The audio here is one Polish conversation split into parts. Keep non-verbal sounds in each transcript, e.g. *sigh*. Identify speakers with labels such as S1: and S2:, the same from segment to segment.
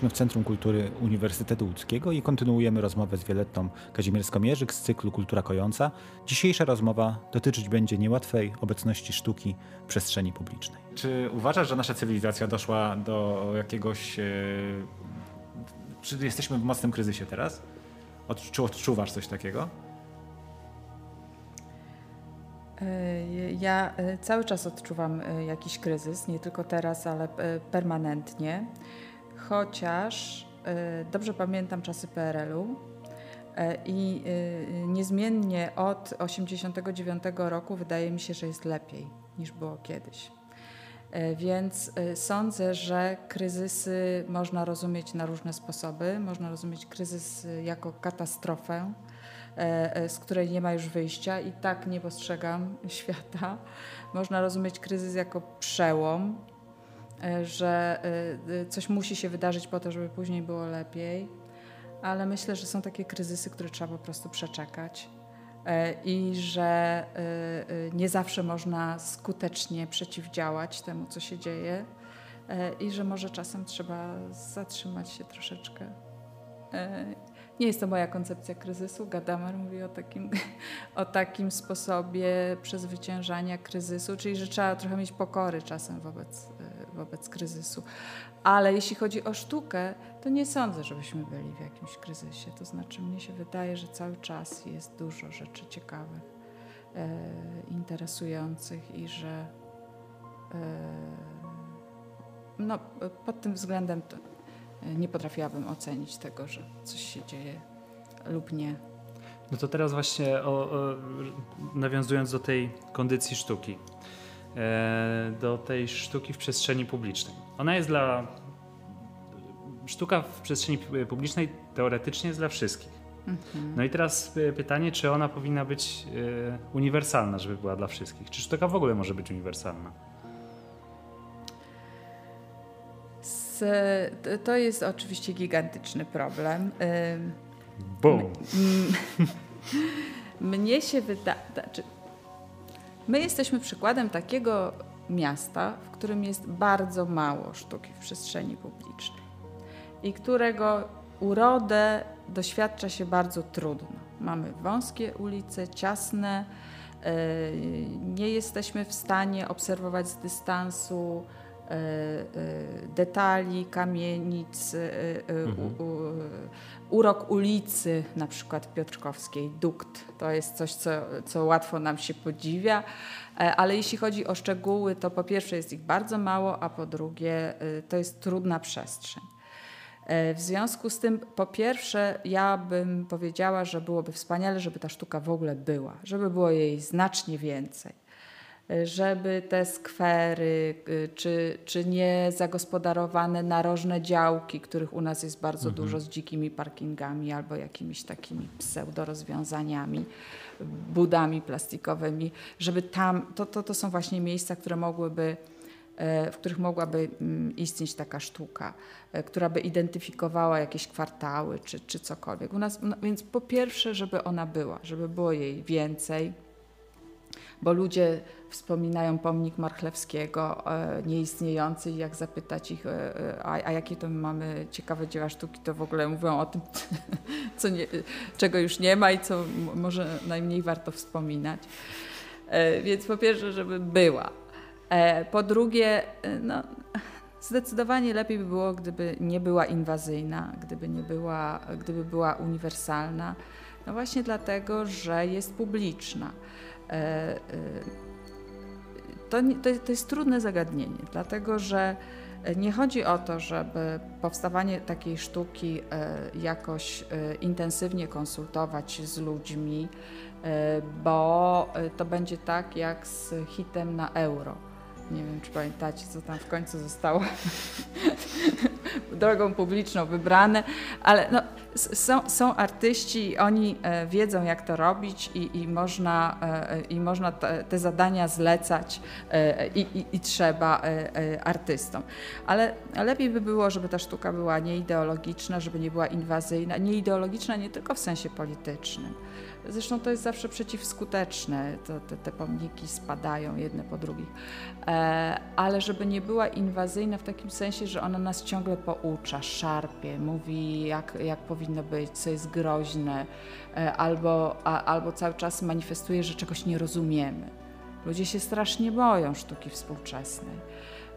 S1: Jesteśmy w Centrum Kultury Uniwersytetu Łódzkiego i kontynuujemy rozmowę z Wieletą Kazimierską-Mierzyk z cyklu Kultura Kojąca. Dzisiejsza rozmowa dotyczyć będzie niełatwej obecności sztuki w przestrzeni publicznej. Czy uważasz, że nasza cywilizacja doszła do jakiegoś... E, czy jesteśmy w mocnym kryzysie teraz? Czy odczuwasz coś takiego?
S2: E, ja e, cały czas odczuwam jakiś kryzys, nie tylko teraz, ale permanentnie chociaż e, dobrze pamiętam czasy PRL-u e, i e, niezmiennie od 1989 roku wydaje mi się, że jest lepiej niż było kiedyś. Więc sądzę, że kryzysy można rozumieć na różne sposoby. Można rozumieć kryzys jako katastrofę, z której nie ma już wyjścia i tak nie postrzegam *laughs* świata. Można rozumieć kryzys jako przełom, że e, e, coś musi się wydarzyć po to, żeby później było lepiej, ale myślę, że są takie kryzysy, które trzeba po prostu przeczekać i że nie zawsze można skutecznie przeciwdziałać temu, co się dzieje i że może czasem trzeba zatrzymać się troszeczkę. Nie jest to moja koncepcja kryzysu. Gadamer mówi o takim, *laughs* o takim sposobie przezwyciężania kryzysu, czyli że trzeba trochę mieć pokory czasem wobec wobec kryzysu. Ale jeśli chodzi o sztukę, to nie sądzę, żebyśmy byli w jakimś kryzysie. To znaczy, mnie się wydaje, że cały czas jest dużo rzeczy ciekawych, e, interesujących i że e, no, pod tym względem nie potrafiłabym ocenić tego, że coś się dzieje lub nie.
S3: No to teraz właśnie o, o, nawiązując do tej kondycji sztuki. E, do tej sztuki w przestrzeni publicznej. Ona jest dla. Sztuka w przestrzeni publicznej teoretycznie jest dla wszystkich. Mhm. No i teraz pytanie, czy ona powinna być e, uniwersalna, żeby była dla wszystkich? Czy sztuka w ogóle może być uniwersalna?
S2: To jest oczywiście gigantyczny problem.
S3: Boom. *laughs*
S2: Mnie się wydaje, znaczy My jesteśmy przykładem takiego miasta, w którym jest bardzo mało sztuki w przestrzeni publicznej i którego urodę doświadcza się bardzo trudno. Mamy wąskie ulice, ciasne, e, nie jesteśmy w stanie obserwować z dystansu detali, kamienic, mhm urok ulicy, na przykład Piotrkowskiej, dukt. To jest coś, co, co łatwo nam się podziwia, e, ale jeśli chodzi o szczegóły, to po pierwsze jest ich bardzo mało, a po drugie e, to jest trudna przestrzeń. E, w związku z tym, po pierwsze, ja bym powiedziała, że byłoby wspaniale, żeby ta sztuka w ogóle była, żeby było jej znacznie więcej żeby te skwery, y, czy, czy nie zagospodarowane narożne działki, których u nas jest bardzo mhm. dużo z dzikimi parkingami albo jakimiś takimi pseudo-rozwiązaniami, budami plastikowymi, żeby tam, to, to, to są właśnie miejsca, które mogłyby e, w których mogłaby mm, istnieć taka sztuka, e, która by identyfikowała jakieś kwartały czy, czy cokolwiek. U nas, no, więc po pierwsze, żeby ona była, żeby było jej więcej, bo ludzie wspominają pomnik Marchlewskiego e, nieistniejący i jak zapytać ich, e, e, a, a, jakie to mamy ciekawe dzieła sztuki, to w ogóle mówią o tym, *laughs* co nie, czego już nie ma i co może najmniej warto wspominać. Więc po pierwsze, żeby była. Po drugie, no, zdecydowanie lepiej by było, gdyby nie była inwazyjna, gdyby, nie była, gdyby była uniwersalna. No właśnie dlatego, że jest publiczna. To, to jest trudne zagadnienie, dlatego że nie chodzi o to, żeby powstawanie takiej sztuki e, jakoś e, intensywnie konsultować z ludźmi, e, bo to będzie tak jak z hitem na euro. Nie wiem, czy pamiętacie, co tam w końcu zostało *laughs* drogą publiczną wybrane, ale no, są, są artyści, oni e, wiedzą jak to robić i, i można, e, i można te, zadania zlecać i, i, i, trzeba artystom. Ale lepiej by było, żeby ta sztuka była nieideologiczna, żeby nie była inwazyjna, nieideologiczna nie tylko w sensie politycznym, Zresztą to jest zawsze przeciwskuteczne, to, te, te pomniki spadają jedne po drugich. E, ale żeby nie była inwazyjna w takim sensie, że ona nas ciągle poucza, szarpie, mówi jak, jak powinno być, co jest groźne, e, albo, a, albo cały czas manifestuje, że czegoś nie rozumiemy. Ludzie się strasznie boją sztuki współczesnej.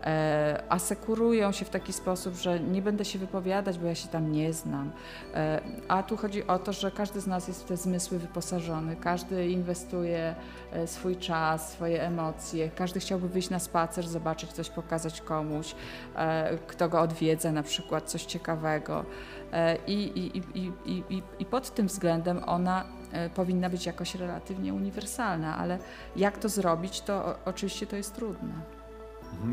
S2: E, asekurują się w taki sposób, że nie będę się wypowiadać, bo ja się tam nie znam. E, a tu chodzi o to, że każdy z nas jest w te zmysły wyposażony, każdy inwestuje e, swój czas, swoje emocje, każdy chciałby wyjść na spacer, zobaczyć coś, pokazać komuś, kto go odwiedza, na przykład coś ciekawego. I, i, i, i, pod tym względem ona powinna być jakoś relatywnie uniwersalna, ale jak to zrobić, to oczywiście to jest trudne.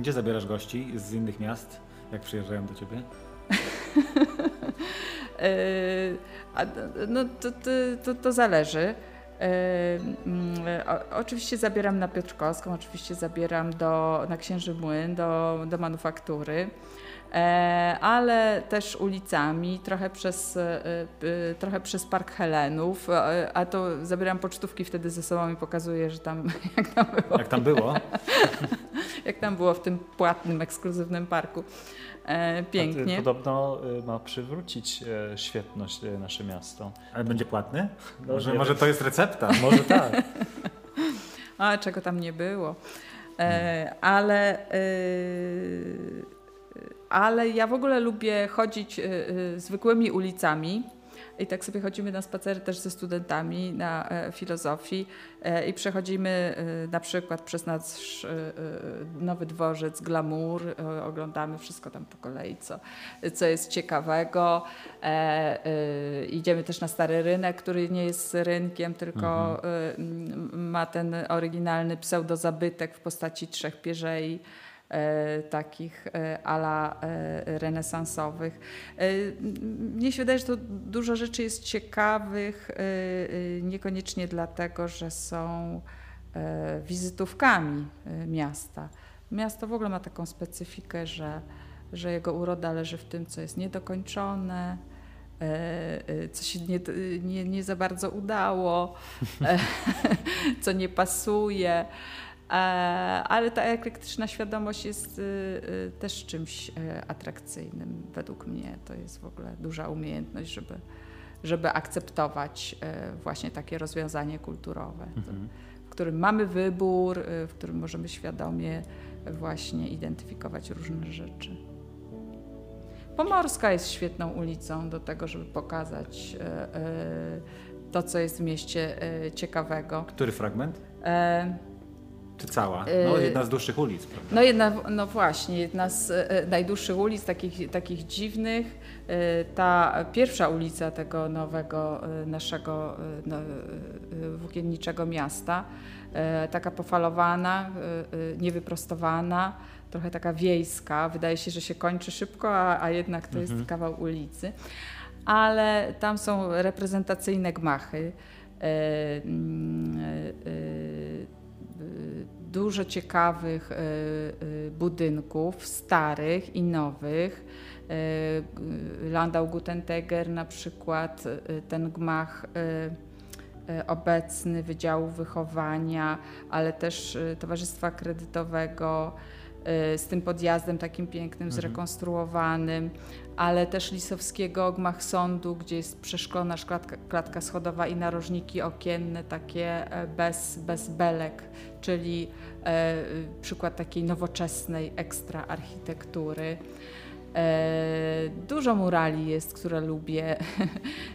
S1: Gdzie zabierasz gości z innych miast, jak przyjeżdżają do ciebie? *laughs*
S2: E, no to, to, to, zależy. E, mm, oczywiście zabieram na Piotrkowską, oczywiście zabieram do, na Księży Młyn, do, do manufaktury. E, ale też ulicami, trochę przez, trochę przez Park Helenów, a to zabieram pocztówki wtedy ze sobą i pokazuję, że tam *laughs* jak tam było.
S1: Jak tam było? *laughs*
S2: jak tam było w tym płatnym, ekskluzywnym parku. Pięknie.
S3: Podobno ma przywrócić świetność nasze miasto.
S1: Ale będzie płatny? No, może, może to jest recepta? *laughs*
S3: Może tak. *laughs*
S2: a czego tam nie było. ale ale ja w ogóle lubię chodzić y, y, zwykłymi ulicami. I tak sobie chodzimy na spacery też ze studentami na e, filozofii e, i przechodzimy e, na przykład przez nasz nowy dworzec, glamour, oglądamy wszystko tam po kolei, co, co jest ciekawego. Idziemy też na stary rynek, który nie jest rynkiem, tylko mhm. ma ten oryginalny pseudozabytek w postaci trzech pierzei. E, takich e, ala e, renesansowych. Mnie się wydaje, że to dużo rzeczy jest ciekawych, niekoniecznie dlatego, że są wizytówkami miasta. Miasto w ogóle ma taką specyfikę, że, że jego uroda leży w tym, co jest niedokończone, co się nie, nie, nie za bardzo udało, *laughs* co nie pasuje. E, ale ta eklektyczna świadomość jest y, y, też czymś y, atrakcyjnym według mnie. To jest w ogóle duża umiejętność, żeby, żeby akceptować właśnie takie rozwiązanie kulturowe, mhm. w którym mamy wybór, w którym możemy świadomie właśnie identyfikować różne rzeczy. Pomorska jest świetną ulicą do tego, żeby pokazać to, co jest w mieście ciekawego.
S1: Który fragment?
S2: E,
S1: czy cała? No, y, jedna z dłuższych ulic, prawda?
S2: No, jedna, no właśnie, jedna z e, najdłuższych ulic, takich, takich dziwnych. E, ta pierwsza ulica tego nowego e, naszego no, włókienniczego miasta, taka pofalowana, niewyprostowana, trochę taka wiejska. Wydaje się, że się kończy szybko, a, a jednak to mhm. jest kawał ulicy. Ale tam są reprezentacyjne gmachy dużo ciekawych e, e, budynków, starych i nowych. E, Landau Gutenteger na przykład, ten gmach obecny Wydziału Wychowania, ale też Towarzystwa Kredytowego z tym podjazdem takim pięknym, mhm. zrekonstruowanym, ale też Lisowskiego gmach sądu, gdzie jest przeszklona klatka, klatka schodowa i narożniki okienne takie bez, bez belek czyli e, przykład takiej nowoczesnej ekstra architektury. E, dużo murali jest, które lubię. *laughs*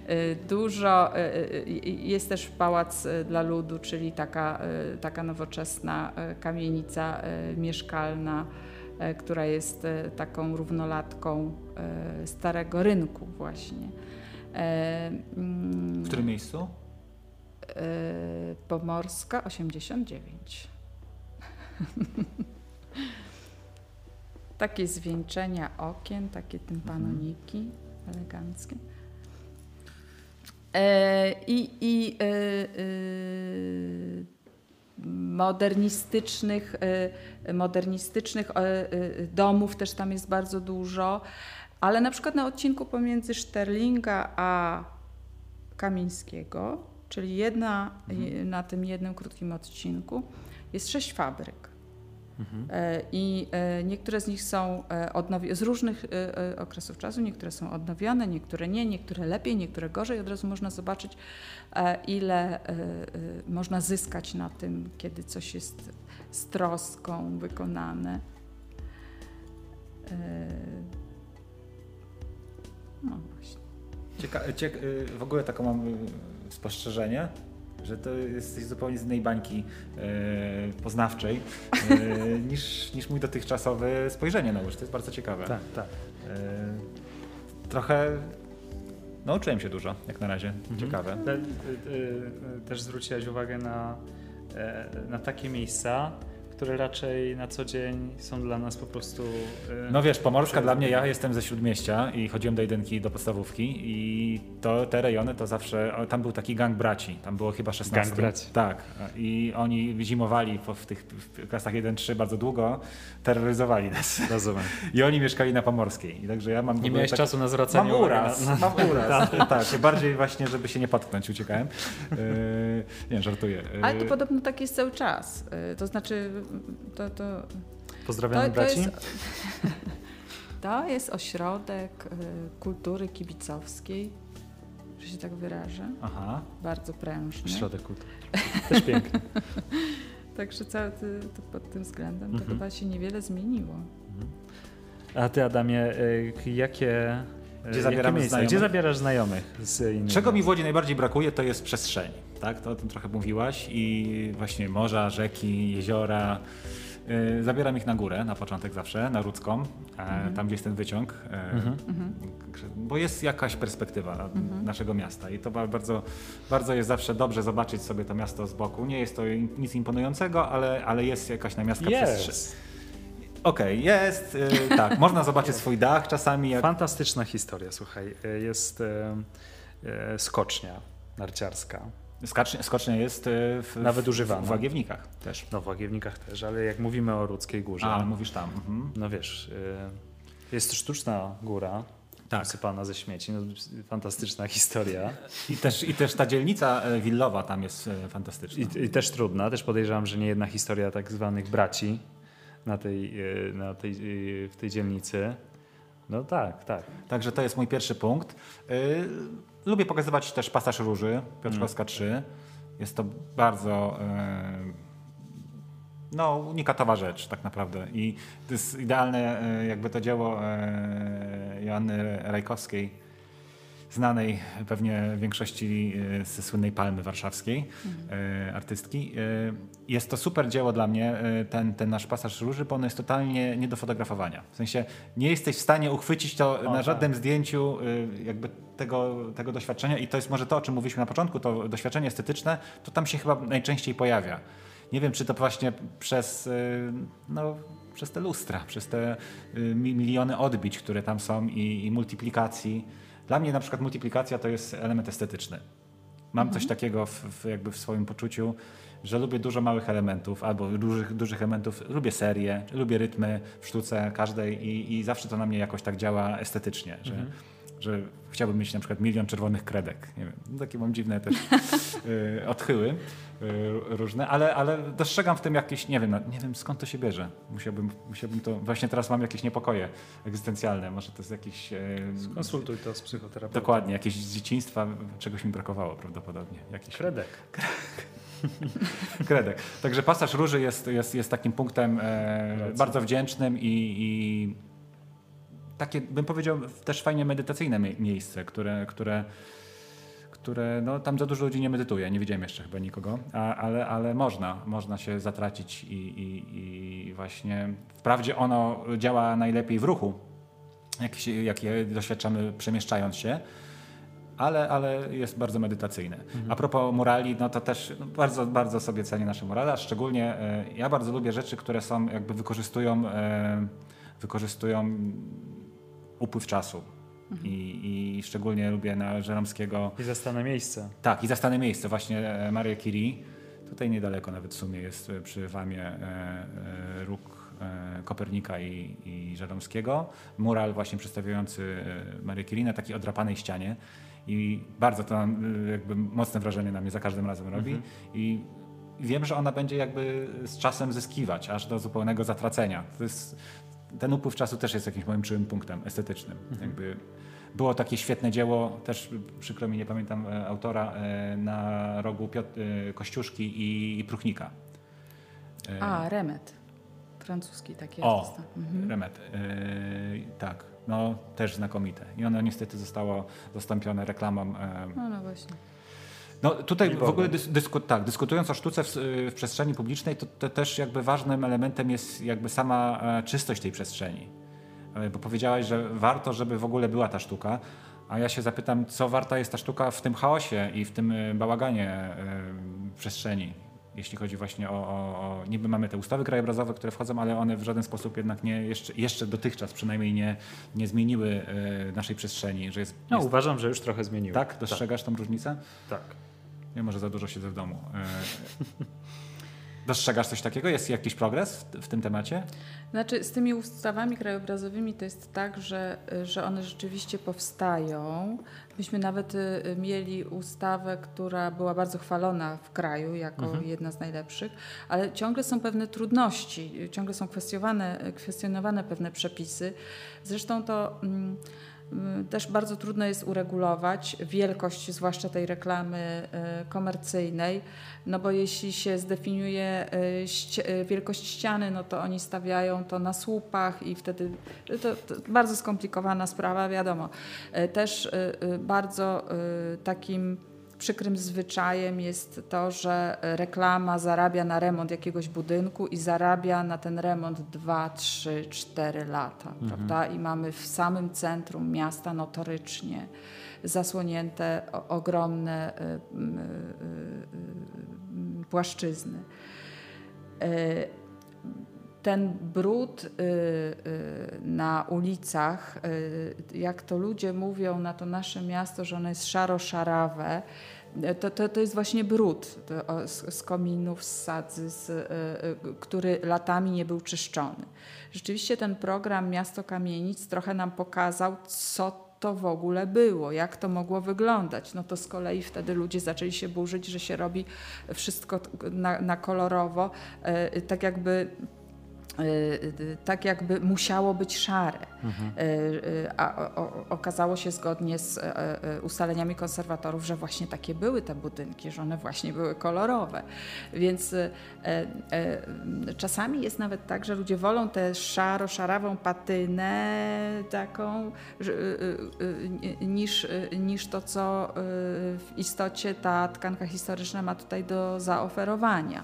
S2: E, dużo jest też pałac dla ludu, czyli taka, taka nowoczesna kamienica mieszkalna, która jest taką równolatką starego rynku właśnie.
S1: W którym miejscu?
S2: Pomorska 89. *laughs* takie zwieńczenia okien, takie tympanoniki mhm. eleganckie. E, I, i e, e, modernistycznych, modernistycznych domów też tam jest bardzo dużo, ale na przykład na odcinku pomiędzy Szterlinga a Kamińskiego, czyli jedna, je- na tym jednym krótkim odcinku, jest sześć fabryk. E, I e, niektóre z nich są odnowione z różnych e, e, okresów czasu, niektóre są odnowione, niektóre nie, niektóre lepiej, niektóre gorzej. Od razu można zobaczyć, e, ile e, e, można zyskać na tym, kiedy coś jest z troską wykonane. E, No właśnie.
S1: Cieka- ciek- y, w ogóle taką mam y, spostrzeżenie, że to jesteś zupełnie z innej bańki y, poznawczej y, *laughs* niż, niż mój dotychczasowe spojrzenie na łódź. To jest bardzo ciekawe.
S3: Tak, tak.
S1: Y, trochę nauczyłem się dużo, jak na razie. Ciekawe.
S3: Te, y, y, Też zwróciłaś uwagę na, e, na takie miejsca, które raczej na co dzień są dla nas po prostu. y,
S1: No wiesz, Pomorska dla mnie, ja jestem ze Śródmieścia i chodziłem do jedynki, do podstawówki i to te rejony to zawsze, o, tam był taki gang braci, tam było chyba 16.
S3: Gang braci.
S1: Tak i oni zimowali po, w tych w klasach 1-3 bardzo długo, terroryzowali nas.
S3: Rozumiem. *laughs*
S1: I oni mieszkali na Pomorskiej. I także ja mam
S3: Nie miałeś
S1: tak-
S3: czasu na zwracanie
S1: Mam uraz,
S3: na, na,
S1: mam uraz. *laughs* tak, bardziej właśnie, żeby się nie potknąć, uciekałem. Yy, nie, żartuję. Yy,
S2: Ale to podobno tak jest cały czas. Y, To znaczy, to, to,
S3: Pozdrawiamy
S2: to, to,
S3: braci.
S2: jest, *laughs* to jest ośrodek y, kultury kibicowskiej, że się tak wyrażę.
S1: Aha.
S2: Bardzo prężny.
S3: Środek kultury. *laughs* Też piękny.
S2: Także cały, to pod tym względem to
S3: Mhm.
S2: chyba się niewiele zmieniło.
S3: A ty, Adamie, y, jakie.
S1: Gdzie zabieramy
S3: miejsca?
S1: znajomych?
S3: Gdzie zabierasz znajomych
S1: Czego mi w Łodzi najbardziej brakuje, to jest przestrzeni. Tak? To o tym trochę mówiłaś i właśnie morza, rzeki, jeziora. Yy, zabieram ich na górę na początek zawsze, na Rudzką, e, tam gdzie jest ten wyciąg, e,
S3: Mhm.
S1: bo jest jakaś perspektywa naszego miasta i to ba- bardzo, bardzo jest zawsze dobrze zobaczyć sobie to miasto z boku. Nie jest to nic imponującego, ale, ale jest jakaś namiastka przestrzeni. Okej, jest, yy, tak, *laughs* można zobaczyć swój dach czasami. Jak...
S3: Fantastyczna historia, słuchaj. Y, Jest y, y, skocznia narciarska.
S1: Skocznia, skocznia jest w,
S3: Nawet używana.
S1: w Łagiewnikach też.
S3: No w Łagiewnikach też, ale jak mówimy o Rudzkiej Górze,
S1: A, mówisz tam. Mhm.
S3: no wiesz, y, jest sztuczna góra,
S1: Tak.
S3: wysypana ze śmieci, no, fantastyczna historia
S1: I też, I też ta dzielnica willowa tam jest fantastyczna.
S3: I, i też trudna. Też podejrzewam, że nie jedna historia tak zwanych braci na tej, y, na tej, y, w tej dzielnicy. No tak, tak.
S1: Także to jest mój pierwszy punkt. Y, lubię pokazywać też pasaż róży, Piotrkowska 3. Jest to bardzo no, unikatowa rzecz tak naprawdę. I to jest idealne jakby to dzieło Joanny Rajkowskiej, znanej pewnie większości y, ze słynnej Palmy Warszawskiej, y, artystki. Y, Jest to super dzieło dla mnie, ten, ten nasz pasaż róży, bo on jest totalnie nie do fotografowania. W sensie nie jesteś w stanie uchwycić to na
S3: tak.
S1: żadnym zdjęciu y, jakby tego, tego doświadczenia i to jest może to, o czym mówiliśmy na początku, to doświadczenie estetyczne, to tam się chyba najczęściej pojawia. Nie wiem, czy to właśnie przez, no, przez te lustra, przez te mi- miliony odbić, które tam są i, i multiplikacji. Dla mnie na przykład multiplikacja to jest element estetyczny. Mam coś takiego w, w, jakby w swoim poczuciu, że lubię dużo małych elementów albo dużych, dużych elementów. Lubię serię, lubię rytmy w sztuce każdej i, i zawsze to na mnie jakoś tak działa estetycznie, że, że chciałbym mieć na przykład milion czerwonych kredek. Nie wiem, no takie mam dziwne też y, *laughs* odchyły y, różne, ale, ale dostrzegam w tym jakieś, nie wiem, no, nie wiem skąd to się bierze. Musiałbym, musiałbym to, właśnie teraz mam jakieś niepokoje egzystencjalne, może to jest jakiś... y,
S3: Konsultuj to z psychoterapeutą.
S1: Dokładnie, jakieś z dzieciństwa, czegoś mi brakowało prawdopodobnie. Jakiś
S3: Kredek. *laughs*
S1: kredek. Także pasaż róży jest, jest, jest takim punktem e, bardzo wdzięcznym i, i takie, bym powiedział, też fajnie medytacyjne mie- miejsce, które, które, które no, tam za dużo ludzi nie medytuje. Nie widziałem jeszcze chyba nikogo, a, ale, ale można, można się zatracić i, i, i właśnie wprawdzie ono działa najlepiej w ruchu, jak, się, jak je doświadczamy przemieszczając się, ale, ale jest bardzo medytacyjny. A propos morali, no to też no, bardzo, bardzo sobie cenię nasze morale, szczególnie e, ja bardzo lubię rzeczy, które są jakby wykorzystują, e, wykorzystują upływ czasu. I, I szczególnie lubię na Żeromskiego.
S3: I zastane miejsce.
S1: Tak, i zastane miejsce. Właśnie e, Maria Curie. Tutaj niedaleko nawet w sumie jest e, przy Wamie e, e, róg e, Kopernika i, i Żeromskiego. Mural właśnie przedstawiający e, Marię Curie na takiej odrapanej ścianie. I bardzo to jakby mocne wrażenie na mnie za każdym razem robi. I wiem, że ona będzie jakby z czasem zyskiwać, aż do zupełnego zatracenia. To jest, ten upływ czasu też jest jakimś moim czułym punktem estetycznym. Jakby było takie świetne dzieło, też przykro mi nie pamiętam e, autora, e, na rogu Piotr, e, Kościuszki i, i Pruchnika.
S2: A, Remet. Francuski taki
S1: o,
S2: artysta. Mhm.
S1: Remet. Tak, no też znakomite. I ono niestety zostało zastąpione reklamą.
S2: No, no właśnie.
S1: No tutaj w ogóle dys, dysku, tak, dyskutując o sztuce w, w przestrzeni publicznej, to, to też jakby ważnym elementem jest jakby sama e, czystość tej przestrzeni. E, Bo powiedziałaś, że warto, żeby w ogóle była ta sztuka, a ja się zapytam, co warta jest ta sztuka w tym chaosie i w tym e, bałaganie przestrzeni. Jeśli chodzi właśnie o, o, o. Niby mamy te ustawy krajobrazowe, które wchodzą, ale one w żaden sposób jednak nie, jeszcze, jeszcze dotychczas przynajmniej nie, nie zmieniły naszej przestrzeni. Że jest,
S3: No,
S1: jest,
S3: uważam, że już trochę zmieniło.
S1: tak? Dostrzegasz tą różnicę?
S3: Tak.
S1: Nie może za dużo siedzę w domu. E, Dostrzegasz coś takiego? Jest jakiś progres w, w tym temacie?
S2: Znaczy, z tymi ustawami krajobrazowymi to jest tak, że, że one rzeczywiście powstają. Myśmy nawet y, mieli ustawę, która była bardzo chwalona w kraju jako jedna z najlepszych, ale ciągle są pewne trudności, ciągle są kwestionowane, kwestionowane pewne przepisy. Zresztą to. Mm, też bardzo trudno jest uregulować wielkość, zwłaszcza tej reklamy y, komercyjnej, no bo jeśli się zdefiniuje y, y, wielkość ściany, no to oni stawiają to na słupach i wtedy to, to bardzo skomplikowana sprawa, wiadomo. Y, Też y, y, bardzo y, takim przykrym zwyczajem jest to, że reklama zarabia na remont jakiegoś budynku i zarabia na ten remont 2, 3, 4 lata, prawda? I mamy w samym centrum miasta notorycznie zasłonięte ogromne y, y, y, płaszczyzny. Ten brud na ulicach, jak to ludzie mówią na to nasze miasto, że ono jest szaro-szarawe, to, to, to jest właśnie brud z, z kominów, z sadzy, z, y, y, który latami nie był czyszczony. Rzeczywiście ten program Miasto Kamienic trochę nam pokazał, co to w ogóle było, jak to mogło wyglądać. No to z kolei wtedy ludzie zaczęli się burzyć, że się robi wszystko na, na kolorowo, y, tak jakby tak jakby musiało być szare. Y, y, A o, o, okazało się zgodnie z e, e, ustaleniami konserwatorów, że właśnie takie były te budynki, że one właśnie były kolorowe. Więc e, e, czasami jest nawet tak, że ludzie wolą tę szaro-szarawą patynę taką, niż, niż to, co w istocie ta tkanka historyczna ma tutaj do zaoferowania.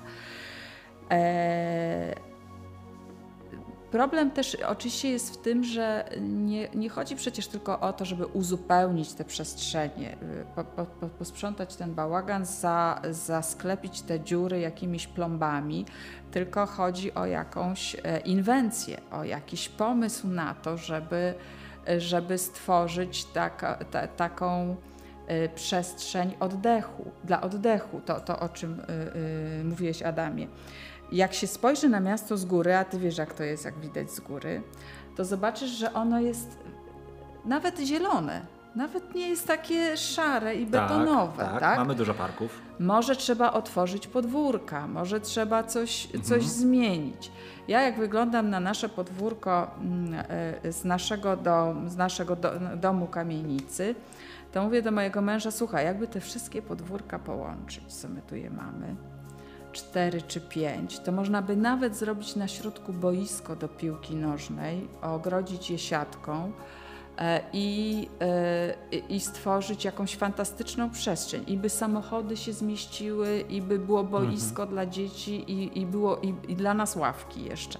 S2: E, Problem też oczywiście jest w tym, że nie, nie chodzi przecież tylko o to, żeby uzupełnić te przestrzenie, y, po, po, po, posprzątać ten bałagan, za, zasklepić te dziury jakimiś plombami, tylko chodzi o jakąś e, inwencję, o jakiś pomysł na to, żeby, żeby stworzyć taka, ta, taką przestrzeń oddechu, dla oddechu, to, to o czym y, y, mówiłeś Adamie. Jak się spojrzy na miasto z góry, a ty wiesz jak to jest, jak widać z góry, to zobaczysz, że ono jest nawet zielone. Nawet nie jest takie szare i betonowe, tak?
S1: Mamy dużo parków.
S2: Może trzeba otworzyć podwórka, może trzeba coś, coś zmienić. Ja jak wyglądam na nasze podwórko mm, e, z naszego, dom, z naszego do, domu kamienicy, to mówię do mojego męża, słuchaj, jakby te wszystkie podwórka połączyć, co my tu je mamy, cztery czy pięć, to można by nawet zrobić na środku boisko do piłki nożnej, ogrodzić je siatką, e, i, e, i stworzyć jakąś fantastyczną przestrzeń. I by samochody się zmieściły, i by było boisko dla dzieci, i, i było i, i dla nas ławki jeszcze.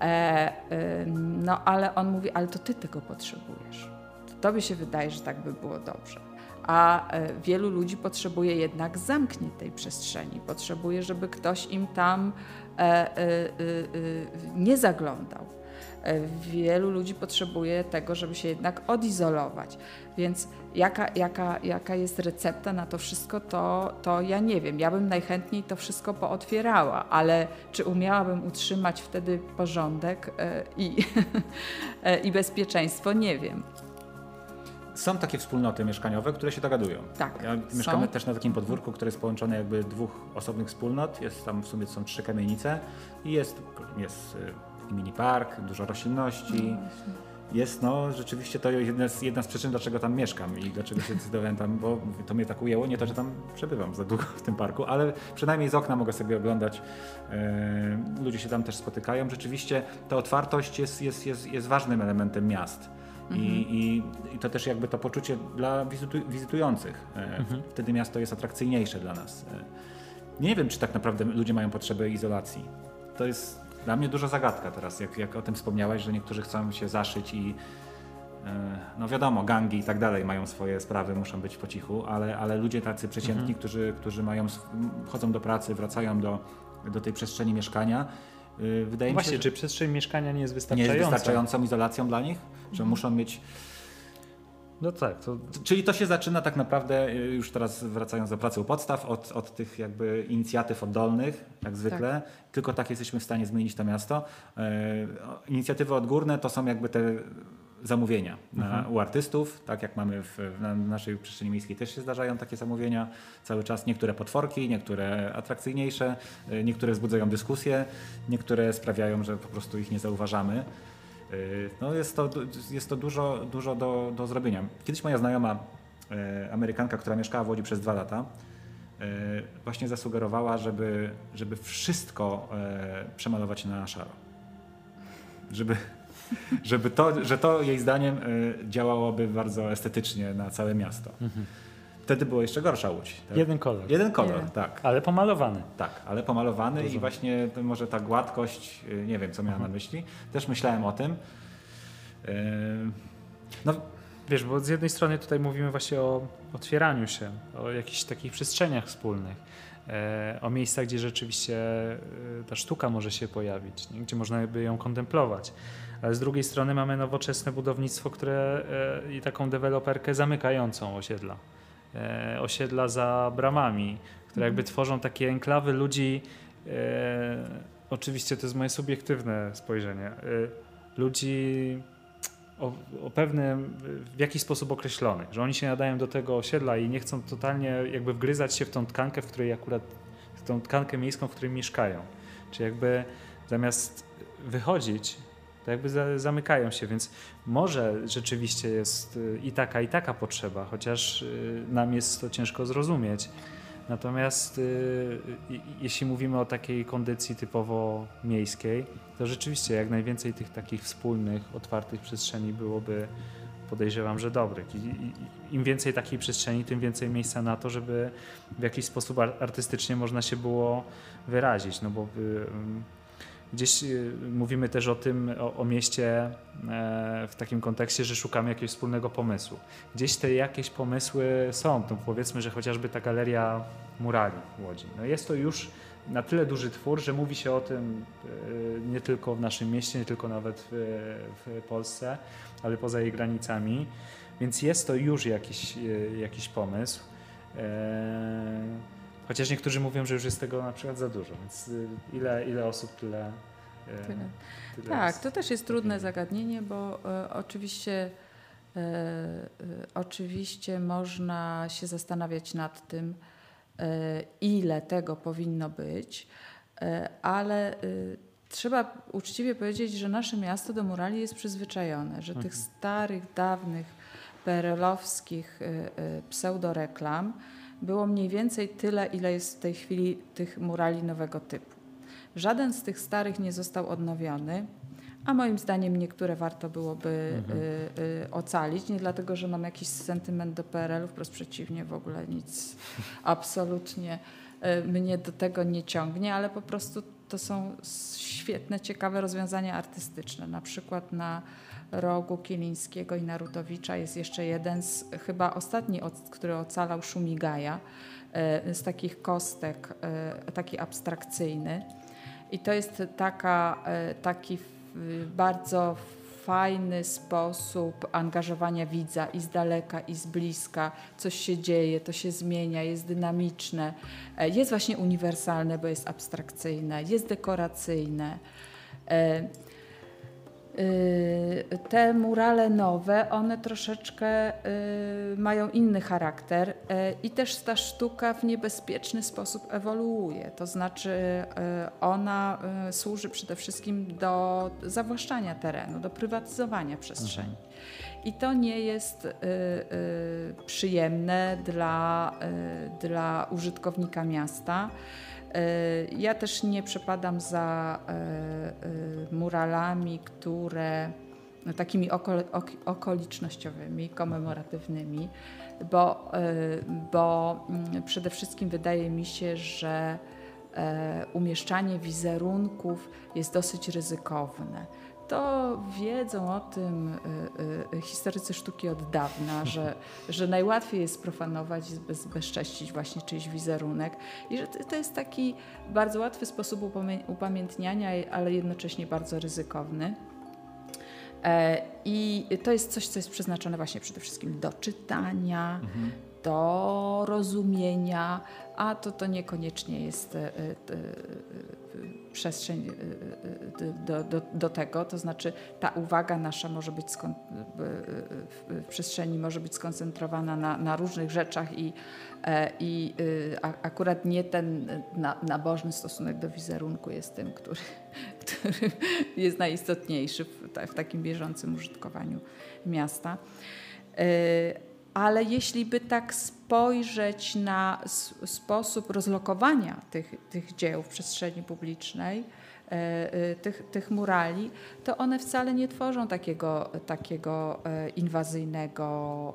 S2: E, e, no ale on mówi, ale to ty tego potrzebujesz. To tobie się wydaje, że tak by było dobrze. A e, wielu ludzi potrzebuje jednak zamkniętej przestrzeni. Potrzebuje, żeby ktoś im tam e, e, nie zaglądał. Wielu ludzi potrzebuje tego, żeby się jednak odizolować. Więc jaka, jaka, jaka jest recepta na to wszystko, to, to ja nie wiem. Ja bym najchętniej to wszystko pootwierała, ale czy umiałabym utrzymać wtedy porządek i, *laughs* i bezpieczeństwo, nie wiem.
S1: Są takie wspólnoty mieszkaniowe, które się dogadują.
S2: Tak.
S1: Ja mieszkamy też na takim podwórku, które jest połączone jakby dwóch osobnych wspólnot. Jest tam w sumie są trzy kamienice i jest, jest y, mini park, dużo roślinności. No jest no rzeczywiście to jedna z, jedna z przyczyn, dlaczego tam mieszkam i dlaczego się zdecydowałem tam, bo to mnie tak ujęło, nie to, że tam przebywam za długo w tym parku, ale przynajmniej z okna mogę sobie oglądać. Yy, ludzie się tam też spotykają. Rzeczywiście ta otwartość jest, jest, jest, jest ważnym elementem miast. I, mhm. i, I, to też jakby to poczucie dla wizytu, wizytujących. E, mhm. Wtedy miasto jest atrakcyjniejsze dla nas. E, nie wiem, czy tak naprawdę ludzie mają potrzebę izolacji. To jest dla mnie duża zagadka teraz, jak, jak o tym wspomniałeś, że niektórzy chcą się zaszyć i e, no wiadomo, gangi i tak dalej mają swoje sprawy, muszą być po cichu, ale, ale ludzie tacy przeciętni, mhm. którzy, którzy mają, chodzą do pracy, wracają do, do tej przestrzeni mieszkania,
S3: wydaje no mi się, Właśnie, czy przestrzeń mieszkania nie jest wystarczająca?
S1: Nie jest wystarczającą izolacją dla nich? Że mhm. muszą mieć
S3: no tak. To...
S1: Czyli to się zaczyna tak naprawdę, y, już teraz wracając do pracy u podstaw, od, od tych jakby inicjatyw oddolnych, jak zwykle. Tak. Tylko tak jesteśmy w stanie zmienić to miasto. E, inicjatywy odgórne to są jakby te zamówienia mhm. u artystów, tak jak mamy w, naszej przestrzeni miejskiej też się zdarzają takie zamówienia cały czas. Niektóre potworki, niektóre atrakcyjniejsze, e, niektóre wzbudzają dyskusje, niektóre sprawiają, że po prostu ich nie zauważamy. Y, no jest to, jest to dużo, dużo do, do zrobienia. Kiedyś moja znajoma e, Amerykanka, która mieszkała w Łodzi przez dwa lata, właśnie zasugerowała, żeby, żeby wszystko przemalować na szaro. Żeby, *laughs* żeby to, że to jej zdaniem działałoby bardzo estetycznie na całe miasto. Mhm. Wtedy była jeszcze gorsza łódź.
S3: Tak? Jeden kolor.
S1: Jeden kolor, Nie. tak.
S3: Ale pomalowany.
S1: Tak, ale pomalowany Rozumiem. i właśnie może ta gładkość, y, nie wiem co miała na myśli. Też myślałem o tym. Yy,
S3: no, Wiesz, bo z jednej strony tutaj mówimy właśnie o otwieraniu się, o jakichś takich przestrzeniach wspólnych, e, o miejscach, gdzie rzeczywiście e, ta sztuka może się pojawić, gdzie można by ją kontemplować. Ale z drugiej strony mamy nowoczesne budownictwo, które e, i taką deweloperkę zamykającą osiedla. Osiedla za bramami, które jakby mhm. tworzą takie enklawy ludzi. Oczywiście to jest moje subiektywne spojrzenie. Ludzi o, o pewnym, w jakiś sposób określonych, że oni się nadają do tego osiedla i nie chcą totalnie jakby wgryzać się w tą tkankę, w której akurat, w tą tkankę miejską, w której mieszkają. Czy jakby zamiast wychodzić to jakby zamykają się, więc może rzeczywiście jest y, i taka, i taka potrzeba, chociaż y, nam jest to ciężko zrozumieć. Natomiast y, jeśli mówimy o takiej kondycji typowo miejskiej, to rzeczywiście jak najwięcej tych takich wspólnych, otwartych przestrzeni byłoby, podejrzewam, że dobrych. I, Im więcej takiej przestrzeni, tym więcej miejsca na to, żeby w jakiś sposób artystycznie można się było wyrazić. No bo Gdzieś y, mówimy też o tym, o, o, mieście e, w takim kontekście, że szukamy jakiegoś wspólnego pomysłu. Gdzieś te jakieś pomysły są. To powiedzmy, że chociażby ta galeria murali w Łodzi. No jest to już na tyle duży twór, że mówi się o tym e, nie tylko w naszym mieście, nie tylko nawet w, Polsce, ale poza jej granicami. Więc jest to już jakiś, e, jakiś pomysł. Chociaż niektórzy mówią, że już jest tego na przykład za dużo, więc y, ile, ile osób, tyle.
S2: Y, tyle. tyle tak, to też jest trudne zagadnienie, bo y, oczywiście, y, oczywiście można się zastanawiać nad tym, ile tego powinno być, ale trzeba uczciwie powiedzieć, że nasze miasto do murali jest przyzwyczajone, że tych mhm. starych, dawnych, perelowskich pseudoreklam, było mniej więcej tyle, ile jest w tej chwili tych murali nowego typu. Żaden z tych starych nie został odnowiony, a moim zdaniem niektóre warto byłoby mhm. y, y, ocalić. Nie dlatego, że mam jakiś sentyment do PRL-u, wprost przeciwnie, w ogóle nic *laughs* absolutnie y, mnie do tego nie ciągnie, ale po prostu to są świetne, ciekawe rozwiązania artystyczne. Na przykład na rogu Kielińskiego i Narutowicza jest jeszcze jeden z, chyba ostatni, który ocalał Szumigaja, e, z takich kostek, e, taki abstrakcyjny. I to jest taka, e, taki bardzo fajny sposób angażowania widza i z daleka, i z bliska. Coś się dzieje, to się zmienia, jest dynamiczne, jest właśnie uniwersalne, bo jest abstrakcyjne, jest dekoracyjne. Y, te murale nowe, one troszeczkę y, mają inny charakter y, i też ta sztuka w niebezpieczny sposób ewoluuje. To znaczy, ona służy przede wszystkim do zawłaszczania terenu, do prywatyzowania przestrzeni. I to nie jest przyjemne dla, dla użytkownika miasta. E, ja też nie przepadam za e, e, muralami, które no, takimi okolicznościowymi, komemoratywnymi, bo, bo mm, przede wszystkim wydaje mi się, że umieszczanie wizerunków jest dosyć ryzykowne to wiedzą o tym y, y, historycy sztuki od dawna, że, *laughs* że najłatwiej jest profanować i bezcześcić właśnie czyjś wizerunek i że to jest taki bardzo łatwy sposób upamiętniania, ale jednocześnie bardzo ryzykowny. E, I to jest coś, co jest przeznaczone właśnie przede wszystkim do czytania, mhm. do rozumienia, a to, to niekoniecznie jest e, e, przestrzeń y, y, y, do, do, do tego, to znaczy ta uwaga nasza może być w przestrzeni może być skoncentrowana na, na różnych rzeczach i, e, i akurat nie ten nabożny stosunek do wizerunku jest tym, który, *laughs* który jest najistotniejszy w, w takim bieżącym użytkowaniu miasta. Ale jeśli by tak spojrzeć na sposób rozlokowania tych, tych dzieł w przestrzeni publicznej, e, e, tych, tych murali, to one wcale nie tworzą takiego, takiego e, inwazyjnego,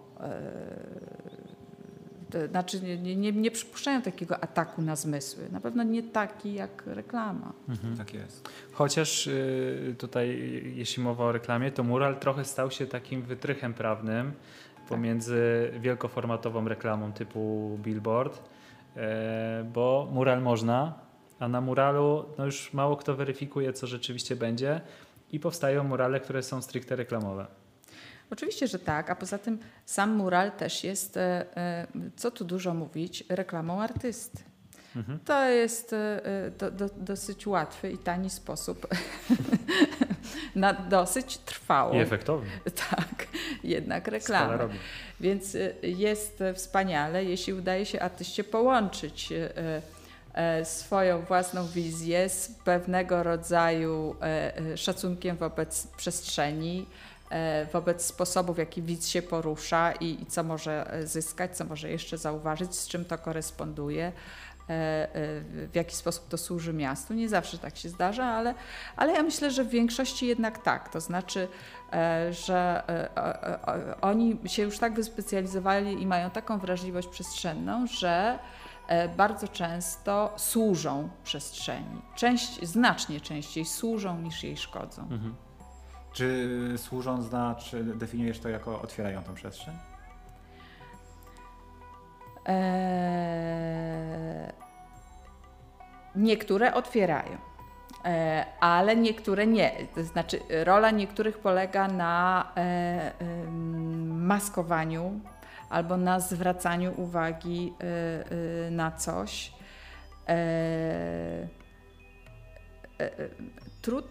S2: znaczy nie, nie, nie przypuszczają takiego ataku na zmysły. Na pewno nie taki jak reklama.
S1: Mhm. Tak jest.
S3: Chociaż y, tutaj, jeśli mowa o reklamie, to mural trochę stał się takim wytrychem prawnym, pomiędzy wielkoformatową reklamą typu billboard, e, bo mural można, a na muralu no już mało kto weryfikuje, co rzeczywiście będzie i powstają murale, które są stricte reklamowe.
S2: Oczywiście, że tak, a poza tym sam mural też jest, e, e, co tu dużo mówić, reklamą artysty. Mhm. To jest do, do, dosyć łatwy i tani sposób *laughs* na dosyć trwałą.
S3: I efektowny. *laughs*
S2: Tak, jednak reklamę. Więc y, jest wspaniale, jeśli udaje się artyście połączyć y, y, swoją własną wizję z pewnego rodzaju szacunkiem wobec przestrzeni, wobec sposobów, w jaki widz się porusza i, i co może zyskać, co może jeszcze zauważyć, z czym to koresponduje. E, e, w jaki sposób to służy miastu. Nie zawsze tak się zdarza, ale, ale ja myślę, że w większości jednak tak. To znaczy, e, że oni się już tak wyspecjalizowali i mają taką wrażliwość przestrzenną, że bardzo często służą przestrzeni. Część, znacznie częściej służą niż jej szkodzą. Mhm.
S1: Czy służą znaczy, definiujesz to jako otwierają tą przestrzeń?
S2: Eee, niektóre otwierają, eee, ale niektóre nie. To znaczy, rola niektórych polega na e, maskowaniu albo na zwracaniu uwagi e, e, na coś. Trud,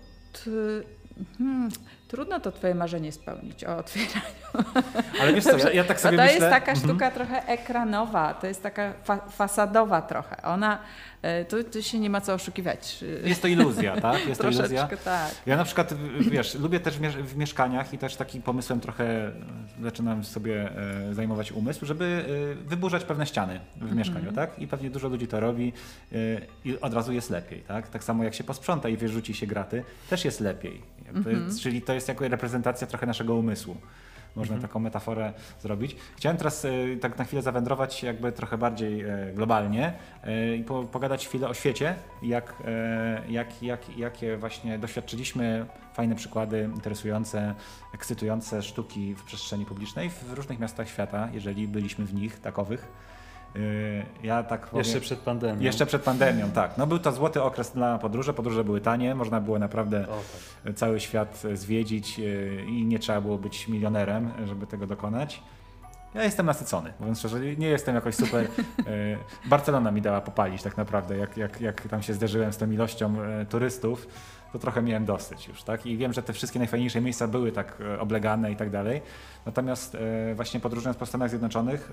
S2: hmm, Trudno to twoje marzenie spełnić o otwieraniu. *laughs*
S1: Ale wiesz co, ja, ja tak sobie
S2: to
S1: myślę...
S2: To jest taka mhm. sztuka trochę ekranowa, to jest taka fa fasadowa trochę. Ona, e, tu, tu, się nie ma co oszukiwać.
S1: Jest to iluzja, tak? *laughs* Jest
S2: to
S1: iluzja.
S2: tak.
S1: Ja na przykład, wiesz, lubię też w mieszkaniach i też takim pomysłem trochę e, zaczynam sobie e, zajmować umysł, żeby wyburzać pewne ściany w mhm. mieszkaniu, tak? I pewnie dużo ludzi to robi i od razu jest lepiej, tak? Tak samo jak się posprząta i wyrzuci się graty, też jest lepiej. Mhm. Czyli to jest jako reprezentacja trochę naszego umysłu. Można mhm. taką metaforę zrobić. Chciałem teraz y, tak na chwilę zawędrować jakby trochę bardziej y, globalnie y, i po, pogadać chwilę o świecie, jak, jak, jak, jakie właśnie doświadczyliśmy fajne przykłady, interesujące, ekscytujące sztuki w przestrzeni publicznej w różnych miastach świata, jeżeli byliśmy w nich takowych. Y, ja tak powiem,
S3: Jeszcze przed pandemią.
S1: Jeszcze przed pandemią, tak. No był to złoty okres dla podróży. Podróże były tanie, można było naprawdę
S3: O, tak.
S1: cały świat zwiedzić y, i nie trzeba było być milionerem, żeby tego dokonać. Ja jestem nasycony, mówiąc szczerze, nie jestem jakoś super. *laughs* y, Barcelona mi dała popalić tak naprawdę, jak, jak, jak tam się zderzyłem z tą ilością turystów, to trochę miałem dosyć już, tak? I wiem, że te wszystkie najfajniejsze miejsca były tak oblegane i tak dalej. Natomiast właśnie podróżując po Stanach Zjednoczonych,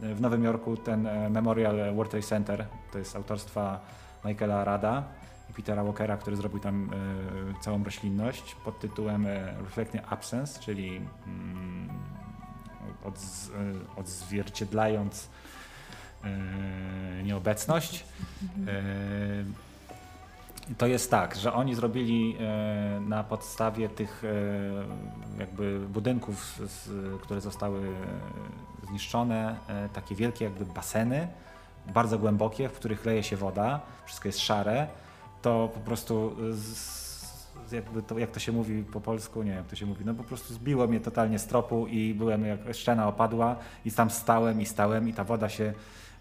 S1: w Nowym Jorku ten e, Memorial World Trade Center, to jest autorstwa Michaela Rada i Petera Walkera, który zrobił tam e, całą roślinność pod tytułem e, Reflecting Absence, czyli mm, odz, odzwierciedlając nieobecność. E, to jest tak, że oni zrobili na podstawie tych jakby budynków, które zostały zniszczone, e, takie wielkie jakby baseny, bardzo głębokie, w których leje się woda, wszystko jest szare, to po prostu z, to, jak to się mówi po polsku, nie wiem jak to się mówi, no po prostu zbiło mnie totalnie z tropu i byłem jak szczena opadła i tam stałem i stałem i ta woda się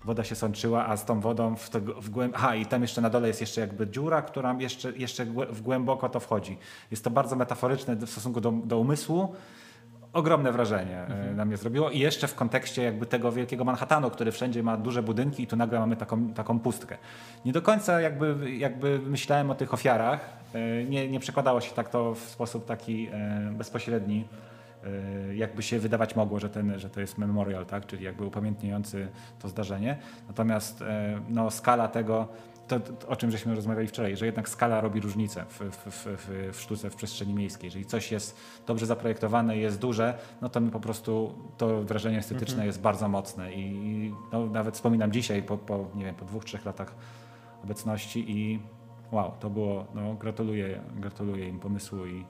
S1: woda się sączyła, a z tą wodą w, tego, w głęb... Aha, i tam jeszcze na dole jest jeszcze jakby dziura, która jeszcze, jeszcze w głęboko to wchodzi. Jest to bardzo metaforyczne w stosunku do, do umysłu. Ogromne wrażenie e, na mnie zrobiło i jeszcze w kontekście jakby tego wielkiego Manhattanu, który wszędzie ma duże budynki i tu nagle mamy taką, taką pustkę. Nie do końca jakby, jakby myślałem o tych ofiarach. E, Nie, nie przekładało się tak to w sposób taki e, bezpośredni, jakby się wydawać mogło, że, ten, że to jest memorial, tak? czyli jakby upamiętniający to zdarzenie. Natomiast no, skala tego, to, to, o czym żeśmy rozmawiali wczoraj, że jednak skala robi różnicę w, w, w, w, sztuce, w przestrzeni miejskiej. Jeżeli coś jest dobrze zaprojektowane jest duże, no to my po prostu to wrażenie estetyczne jest bardzo mocne. I no, nawet wspominam dzisiaj po, po, nie wiem, po dwóch, trzech latach obecności i wow, to było, no gratuluję, gratuluję im pomysłu i,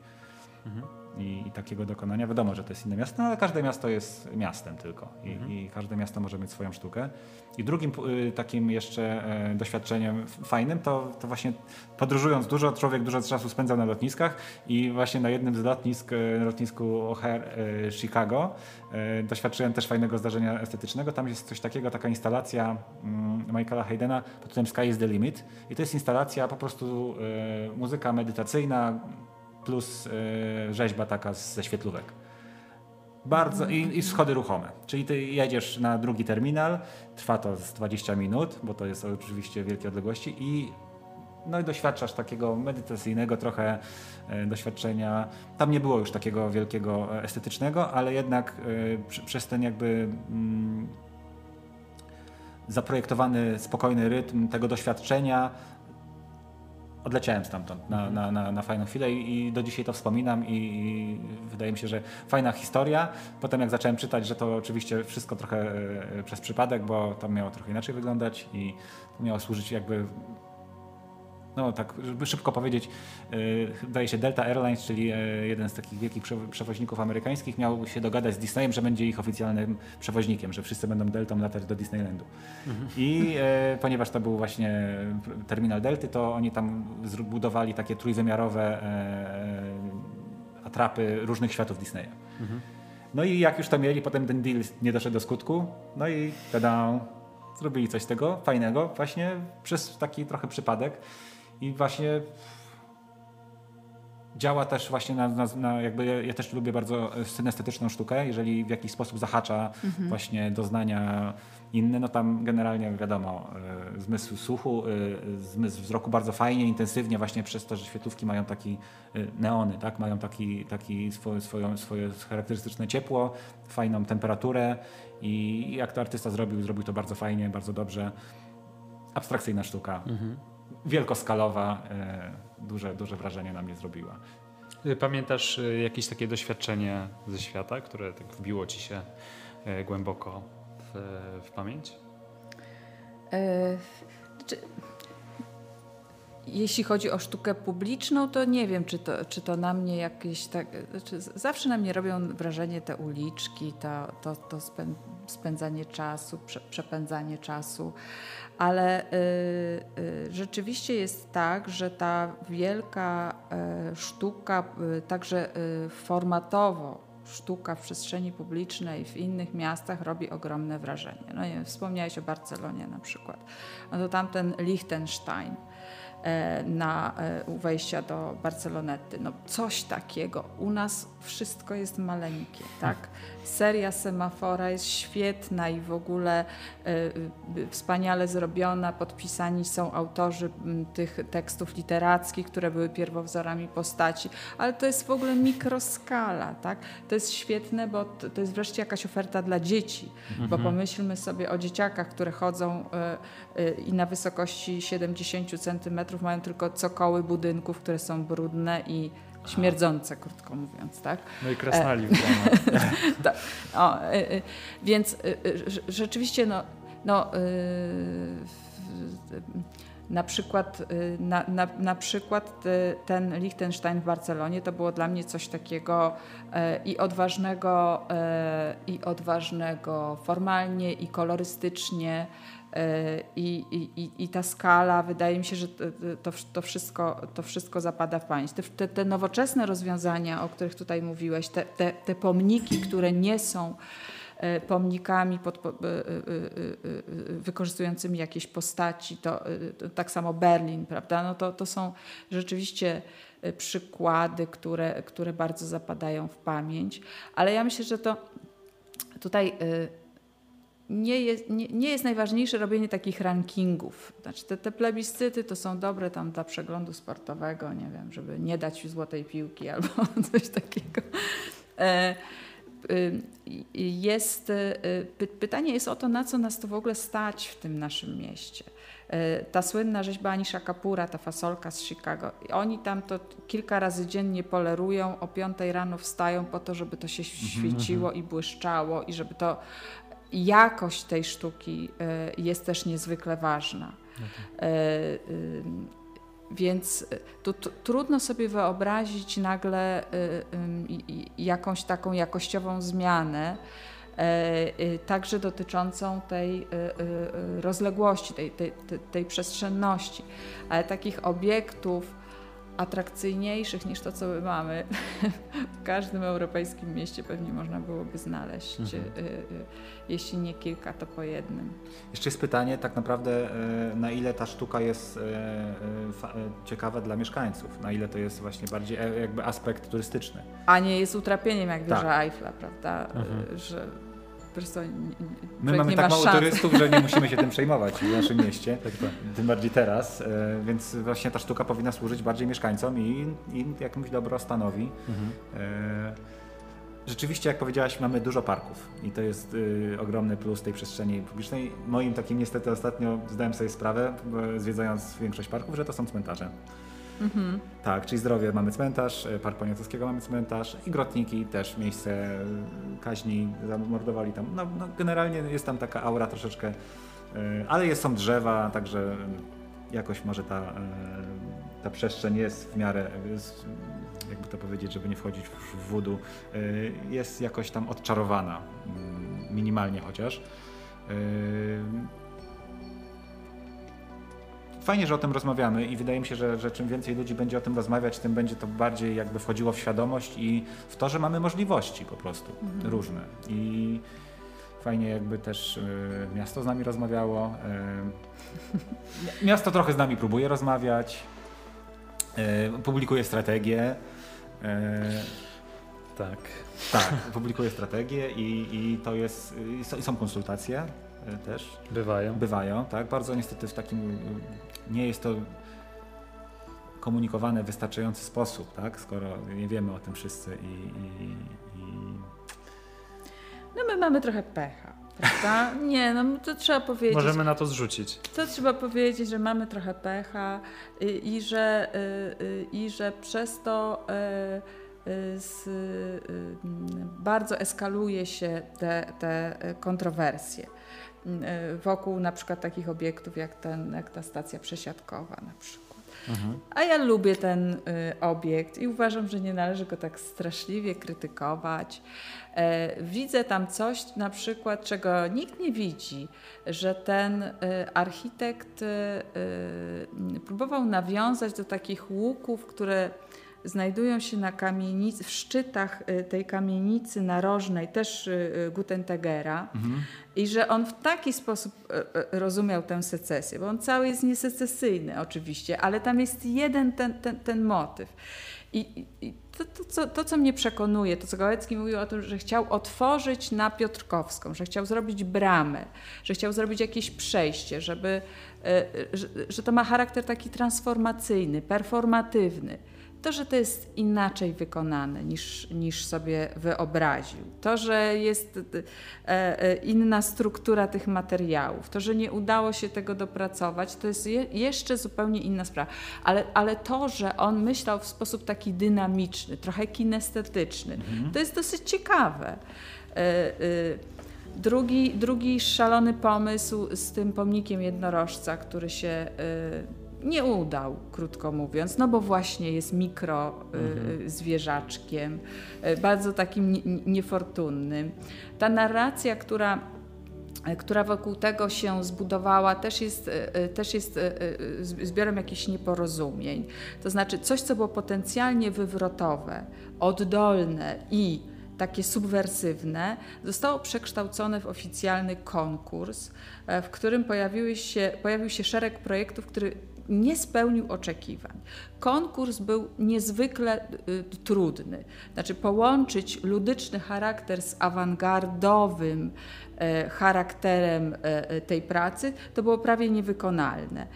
S1: i, i takiego dokonania. Wiadomo, że to jest inne miasto, ale każde miasto jest miastem tylko i, i każde miasto może mieć swoją sztukę. I drugim y, takim jeszcze e, doświadczeniem fajnym to, to właśnie podróżując dużo, człowiek dużo czasu spędzał na lotniskach i właśnie na jednym z lotnisk, na lotnisku O'Hare e, Chicago doświadczyłem też fajnego zdarzenia estetycznego. Tam jest coś takiego, taka instalacja mm, Michaela Haydena pod tytułem Sky is the Limit i to jest instalacja po prostu muzyka medytacyjna plus e, rzeźba taka ze świetlówek. Bardzo i, i schody ruchome. Czyli ty jedziesz na drugi terminal, trwa to z 20 minut, bo to jest oczywiście wielkie odległości i no i doświadczasz takiego medytacyjnego trochę e, doświadczenia. Tam nie było już takiego wielkiego e, estetycznego, ale jednak e, przy, przez ten jakby mm, zaprojektowany spokojny rytm tego doświadczenia odleciałem stamtąd na, na, na, na fajną chwilę i, i do dzisiaj to wspominam i, i wydaje mi się, że fajna historia. Potem jak zacząłem czytać, że to oczywiście wszystko trochę e, przez przypadek, bo tam miało trochę inaczej wyglądać i to miało służyć jakby no tak, żeby szybko powiedzieć, yy, wydaje się Delta Airlines, czyli e, jeden z takich wielkich prze- przewoźników amerykańskich, miał się dogadać z Disneyem, że będzie ich oficjalnym przewoźnikiem, że wszyscy będą Deltą latać do Disneylandu. I e, ponieważ to był właśnie terminal Delty, to oni tam zbudowali takie trójwymiarowe e, atrapy różnych światów Disneya. No i jak już to mieli, potem ten deal nie doszedł do skutku, no i tada, zrobili coś z tego fajnego właśnie przez taki trochę przypadek i właśnie działa też właśnie na, na, na jakby ja- ja też lubię bardzo synestetyczną sztukę, jeżeli w jakiś sposób zahacza właśnie doznania inne, no tam generalnie wiadomo, y, zmysł słuchu, y, zmysł wzroku bardzo fajnie, intensywnie właśnie przez to, że świetlówki mają taki y, neony, tak, mają taki, taki swoje, swoją, swoje charakterystyczne ciepło, fajną temperaturę i jak to artysta zrobił, zrobił to bardzo fajnie, bardzo dobrze. Abstrakcyjna sztuka, wielkoskalowa, y, duże, duże wrażenie na mnie zrobiła.
S3: Y, Pamiętasz y, jakieś takie doświadczenie ze świata, które tak wbiło ci się y, głęboko w, w pamięć?
S2: E, czy, jeśli chodzi o sztukę publiczną, to nie wiem, czy to, czy to na mnie jakieś tak. Znaczy zawsze na mnie robią wrażenie te uliczki, to, to, to spę, spędzanie czasu, prze, przepędzanie czasu, ale y, y, rzeczywiście jest tak, że ta wielka y, sztuka, także y, formatowo sztuka w przestrzeni publicznej w innych miastach robi ogromne wrażenie. No nie wspomniałeś o Barcelonie na przykład. No to tamten Liechtenstein e, na, e, u wejścia do Barcelonety. No coś takiego. U nas wszystko jest maleńkie, tak? Seria semafora jest świetna i w ogóle y, wspaniale zrobiona. Podpisani są autorzy tych tekstów literackich, które były pierwowzorami postaci, ale to jest w ogóle mikroskala, tak? To jest świetne, bo to, jest wreszcie jakaś oferta dla dzieci, bo pomyślmy sobie o dzieciakach, które chodzą y, y, i na wysokości 70 centymetrów mają tylko cokoły budynków, które są brudne i śmierdzące, krótko mówiąc, tak?
S3: No i krasnali w domu. *laughs*
S2: Tak. Y, y, więc rze- rzeczywiście no, no, na przykład, na, na, na przykład ten Liechtenstein w Barcelonie to było dla mnie coś takiego e, i odważnego, e, i odważnego formalnie, i kolorystycznie. E, I, i, i- ta skala, wydaje mi się, że to, to, wszystko, to wszystko zapada w pamięć. Te, te, nowoczesne rozwiązania, o których tutaj mówiłeś, te, te, te pomniki, które nie są e, pomnikami pod, po, e, wykorzystującymi jakieś postaci, to, to tak samo Berlin, prawda? No to, to są rzeczywiście przykłady, które, które bardzo zapadają w pamięć, ale ja myślę, że to tutaj nie jest, nie, nie jest najważniejsze robienie takich rankingów. Znaczy te, te plebiscyty to są dobre tam dla przeglądu sportowego, nie wiem, żeby nie dać złotej piłki *laughs* albo coś takiego. E, y, y, jest, y, py, pytanie jest o to, na co nas to w ogóle stać w tym naszym mieście. E, Ta słynna rzeźba Anisha Kapura, ta fasolka z Chicago, oni tam to kilka razy dziennie polerują, o piątej rano wstają po to, żeby to się świeciło i błyszczało i żeby to jakość tej sztuki e, jest też niezwykle ważna. E, ym, Więc e, tu, trudno sobie wyobrazić nagle jakąś taką jakościową zmianę, e, także dotyczącą tej rozległości, tej, tej, tej, tej przestrzenności. Ale takich obiektów atrakcyjniejszych niż to, co my mamy, *laughs* w każdym europejskim mieście pewnie można byłoby znaleźć,
S1: Mhm.
S2: y, y, jeśli nie kilka, to po jednym.
S1: Jeszcze jest pytanie tak naprawdę, e, na ile ta sztuka jest e, e, ciekawa dla mieszkańców, na ile to jest właśnie bardziej jakby aspekt turystyczny.
S2: A nie jest utrapieniem jak
S1: Tak.
S2: wieża Eiffla, prawda?
S3: Mhm.
S2: Y, Że po prostu
S1: My mamy
S2: nie
S1: tak
S2: ma
S1: mało
S2: szans.
S1: turystów, że nie musimy się tym *laughs* przejmować w naszym mieście,
S3: Tak, tak.
S1: tym bardziej teraz, e, więc właśnie ta sztuka powinna służyć bardziej mieszkańcom i, i jakiemuś dobrostanowi.
S3: Mhm.
S1: E, Rzeczywiście, jak powiedziałaś, mamy dużo parków i to jest y, ogromny plus tej przestrzeni publicznej. Moim takim niestety ostatnio zdałem sobie sprawę, zwiedzając większość parków, że to są cmentarze.
S2: Mhm.
S1: Tak, czyli zdrowie mamy cmentarz, y, Park Poniatowskiego mamy cmentarz i Grotniki też miejsce y, kaźni, zamordowali tam. No, no generalnie jest tam taka aura troszeczkę, y, ale jest, są drzewa, także jakoś może ta, ta przestrzeń jest w miarę, jest, jakby to powiedzieć, żeby nie wchodzić w, w wudu, y, jest jakoś tam odczarowana, y, minimalnie chociaż. Fajnie, że o tym rozmawiamy i wydaje mi się, że, że czym więcej ludzi będzie o tym rozmawiać, tym będzie to bardziej jakby wchodziło w świadomość i w to, że mamy możliwości po prostu
S2: Mhm.
S1: różne. I fajnie jakby też y, miasto z nami rozmawiało. Y, miasto trochę z nami próbuje rozmawiać, y, publikuje strategie. Y,
S3: Tak.
S1: tak, publikuje strategie i, i to jest, i są- konsultacje też.
S3: Bywają.
S1: Bywają, tak. Bardzo niestety w takim y, nie jest to komunikowane w wystarczający sposób, tak, skoro nie wiemy o tym wszyscy i, i, i
S2: No my mamy trochę pecha, prawda? *laughs* Nie, no to trzeba powiedzieć.
S3: Możemy na to zrzucić.
S2: To trzeba powiedzieć, że mamy trochę pecha i, i, że, y, y, i że przez to y, y, z, y, mm, bardzo eskaluje się te, te kontrowersje y, wokół na przykład takich obiektów jak, ten, jak ta stacja przesiadkowa na przykład. A ja lubię ten y, obiekt i uważam, że nie należy go tak straszliwie krytykować. E, widzę tam coś na przykład, czego nikt nie widzi, że ten y, architekt y, y, próbował nawiązać do takich łuków, które znajdują się na kamienicy, w szczytach y, tej kamienicy narożnej, też y, y, Gutentegera, i że on w taki sposób rozumiał tę secesję, bo on cały jest niesecesyjny oczywiście, ale tam jest jeden ten, ten, ten motyw. I, i to, to, co, to, co mnie przekonuje, to co Gałecki mówił o tym, że chciał otworzyć na Piotrkowską, że chciał zrobić bramę, że chciał zrobić jakieś przejście, żeby, że, że to ma charakter taki transformacyjny, performatywny. To, że to jest inaczej wykonane niż, niż sobie wyobraził, to, że jest e, e, inna struktura tych materiałów, to, że nie udało się tego dopracować, to jest je, jeszcze zupełnie inna sprawa. Ale, ale to, że on myślał w sposób taki dynamiczny, trochę kinestetyczny, mhm. to jest dosyć ciekawe. E, drugi, drugi szalony pomysł z tym pomnikiem jednorożca, który się nie udał, krótko mówiąc, no bo właśnie jest mikro y, mhm. zwierzaczkiem, y, bardzo takim niefortunnym. Ta narracja, która która wokół tego się zbudowała, też jest, y, też jest zbiorem jakichś nieporozumień. To znaczy coś, co było potencjalnie wywrotowe, oddolne i takie subwersywne, zostało przekształcone w oficjalny konkurs, w którym pojawiły się, pojawił się szereg projektów, który nie spełnił oczekiwań. Konkurs był niezwykle y, trudny. Znaczy połączyć ludyczny charakter z awangardowym e, charakterem e, e, tej pracy, to było prawie niewykonalne.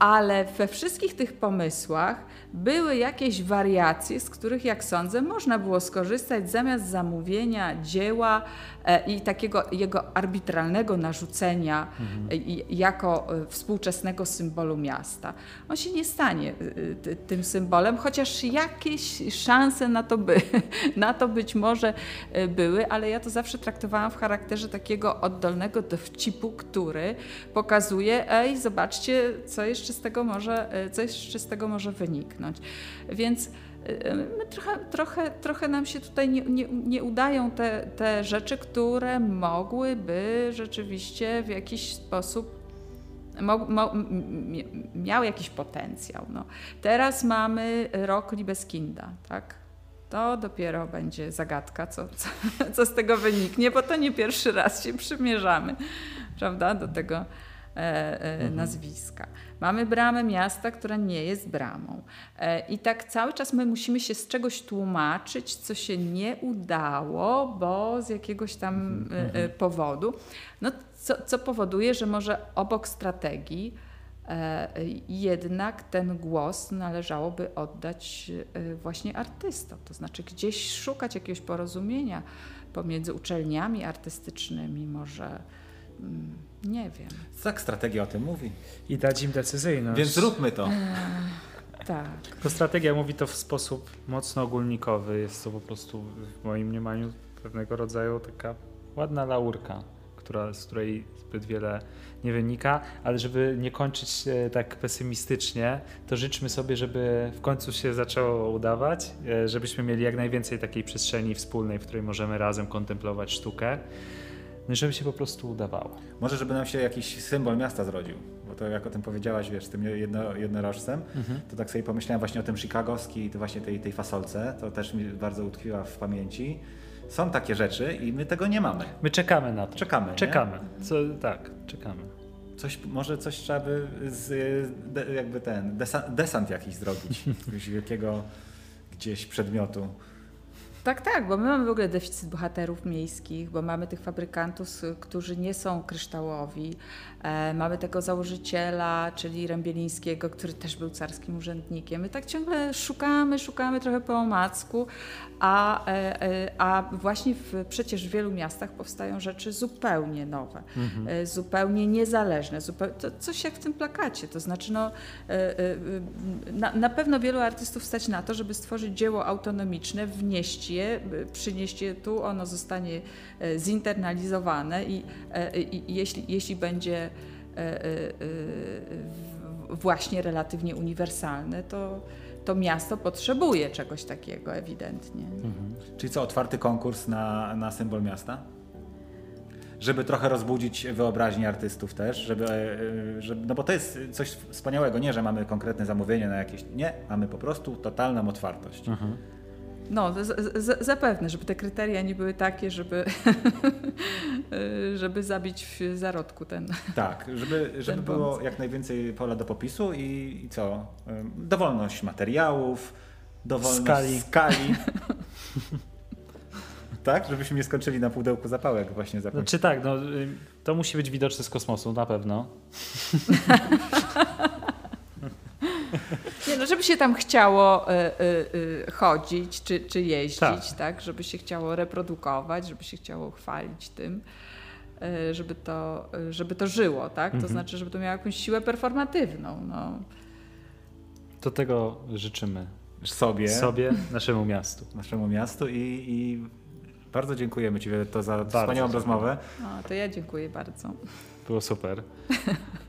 S2: Ale we wszystkich tych pomysłach były jakieś wariacje, z których, jak sądzę, można było skorzystać zamiast zamówienia dzieła e, i takiego jego arbitralnego narzucenia mhm. jako e, współczesnego symbolu miasta. On się nie stanie tym symbolem, chociaż jakieś szanse na to, by, *laughs* na to być może były, ale ja to zawsze traktowałam w charakterze takiego oddolnego dowcipu, który pokazuje, ej, zobaczcie, co jeszcze z tego może, co jeszcze z tego może wyniknąć. Więc my trochę, trochę, trochę nam się tutaj nie, nie, nie udają te, te rzeczy, które mogłyby rzeczywiście w jakiś sposób miał jakiś potencjał. No. Teraz mamy rok Libeskinda, tak? To dopiero będzie zagadka, co, co, *laughs* co z tego wyniknie, bo to nie pierwszy raz się przymierzamy, prawda, do tego e, e, mhm. nazwiska. Mamy bramę miasta, która nie jest bramą. E, I tak cały czas my musimy się z czegoś tłumaczyć, co się nie udało, bo z jakiegoś tam mhm, e, mhm. powodu. No, co, co powoduje, że może obok strategii e, jednak ten głos należałoby oddać właśnie artystom. To znaczy gdzieś szukać jakiegoś porozumienia pomiędzy uczelniami artystycznymi, może mm, nie wiem.
S1: Tak, strategia o tym mówi.
S3: I dać im decyzyjność.
S1: Więc zróbmy to.
S2: Eee, tak.
S3: To strategia mówi to w sposób mocno ogólnikowy. Jest to po prostu w moim mniemaniu pewnego rodzaju taka ładna laurka, która, z której zbyt wiele nie wynika, ale żeby nie kończyć tak pesymistycznie, to życzmy sobie, żeby w końcu się zaczęło udawać, e, żebyśmy mieli jak najwięcej takiej przestrzeni wspólnej, w której możemy razem kontemplować sztukę. No żeby się po prostu udawało.
S1: Może żeby nam się jakiś symbol miasta zrodził, bo to jak o tym powiedziałaś, wiesz, z tym jedno, jednorożcem, mhm. to tak sobie pomyślałem właśnie o tym chicagowski i właśnie tej, tej fasolce, to też mi bardzo utkwiła w pamięci. Są takie rzeczy i my tego nie mamy.
S3: My czekamy na to.
S1: Czekamy.
S3: Czekamy. Co, tak, czekamy.
S1: Coś, może coś trzeba by z, jakby ten desant, desant jakiś zrobić, *laughs* jakiegoś wielkiego gdzieś przedmiotu.
S2: Tak, tak, bo my mamy w ogóle deficyt bohaterów miejskich, bo mamy tych fabrykantów, którzy nie są kryształowi. E, mamy tego założyciela, czyli Rębielińskiego, który też był carskim urzędnikiem. My tak ciągle szukamy, szukamy trochę po omacku, a, e, e, a właśnie w, przecież w wielu miastach powstają rzeczy zupełnie nowe, mhm. E, zupełnie niezależne, zupełnie, to coś jak w tym plakacie. To znaczy, no, na, na pewno wielu artystów stać na to, żeby stworzyć dzieło autonomiczne, wnieść je, przynieść je tu, ono zostanie zinternalizowane i, i, i jeśli, jeśli będzie właśnie relatywnie uniwersalne, to to miasto potrzebuje czegoś takiego ewidentnie. Mhm.
S1: Czyli co, otwarty konkurs na, na symbol miasta? żeby trochę rozbudzić wyobraźnię artystów też, żeby, e, żeby, no bo to jest coś wspaniałego, nie, że mamy konkretne zamówienie na jakieś, nie, mamy po prostu totalną otwartość.
S2: No, z, z, zapewne, żeby te kryteria nie były takie, żeby, *laughs* żeby zabić w zarodku ten.
S1: Tak, żeby, *laughs* żeby
S2: Ten
S1: było
S2: pomysł.
S1: jak najwięcej pola do popisu i, i co? Dowolność materiałów, dowolność
S3: Skali.
S1: skali. *laughs* tak, żebyśmy nie skończyli na pudełku zapałek właśnie za
S3: Znaczy tak, no, y, to musi być widoczne z kosmosu, na pewno. *laughs*
S2: Nie, no, żeby się tam chciało y, y, y, chodzić czy, czy jeździć,
S3: Tak.
S2: tak. żeby się chciało reprodukować, żeby się chciało chwalić tym, y, żeby to, y, żeby to żyło, tak?
S3: Mhm.
S2: To znaczy, żeby to miało jakąś siłę performatywną. No.
S3: To tego życzymy
S1: sobie,
S3: sobie, naszemu miastu.
S1: naszemu miastu i, i bardzo dziękujemy Ci Violetto, za
S3: Bardzo
S1: wspaniałą
S3: dziękuję.
S1: rozmowę.
S2: no, to ja dziękuję bardzo.
S3: Było super.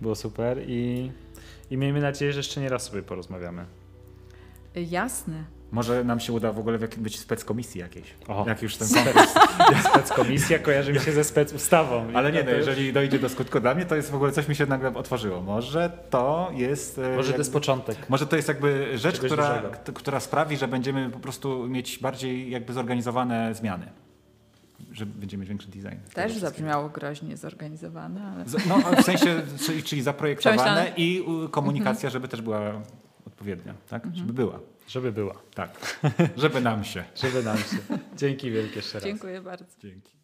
S3: Było super i, i miejmy nadzieję, że jeszcze nie raz sobie porozmawiamy.
S2: Jasne.
S1: Może nam się uda w ogóle być speckomisji jakiejś.
S3: O,
S1: Jak już ten *laughs*
S3: Spec, speckomisja kojarzy mi się ze specustawą.
S1: Ale nie, no,
S3: To już-
S1: jeżeli dojdzie do skutku dla mnie, to jest w ogóle coś mi się nagle otworzyło. Może to jest. e,
S3: Może to
S1: jakby-
S3: jest początek.
S1: Może to jest jakby rzecz,
S3: Czegoś
S1: która,
S3: dużego.
S1: która sprawi, że będziemy po prostu mieć bardziej jakby zorganizowane zmiany. Że będziemy mieć większy design.
S2: Też zabrzmiało groźnie zorganizowane, ale
S1: No, w sensie, czyli, czyli zaprojektowane
S2: Przemyślane.
S1: i u, komunikacja, żeby też była odpowiednia, tak? Żeby była.
S3: Żeby była.
S1: Tak. *laughs* Żeby nam się.
S3: Żeby nam się. Dzięki wielkie jeszcze raz.
S2: dziękuję bardzo.
S1: Dzięki.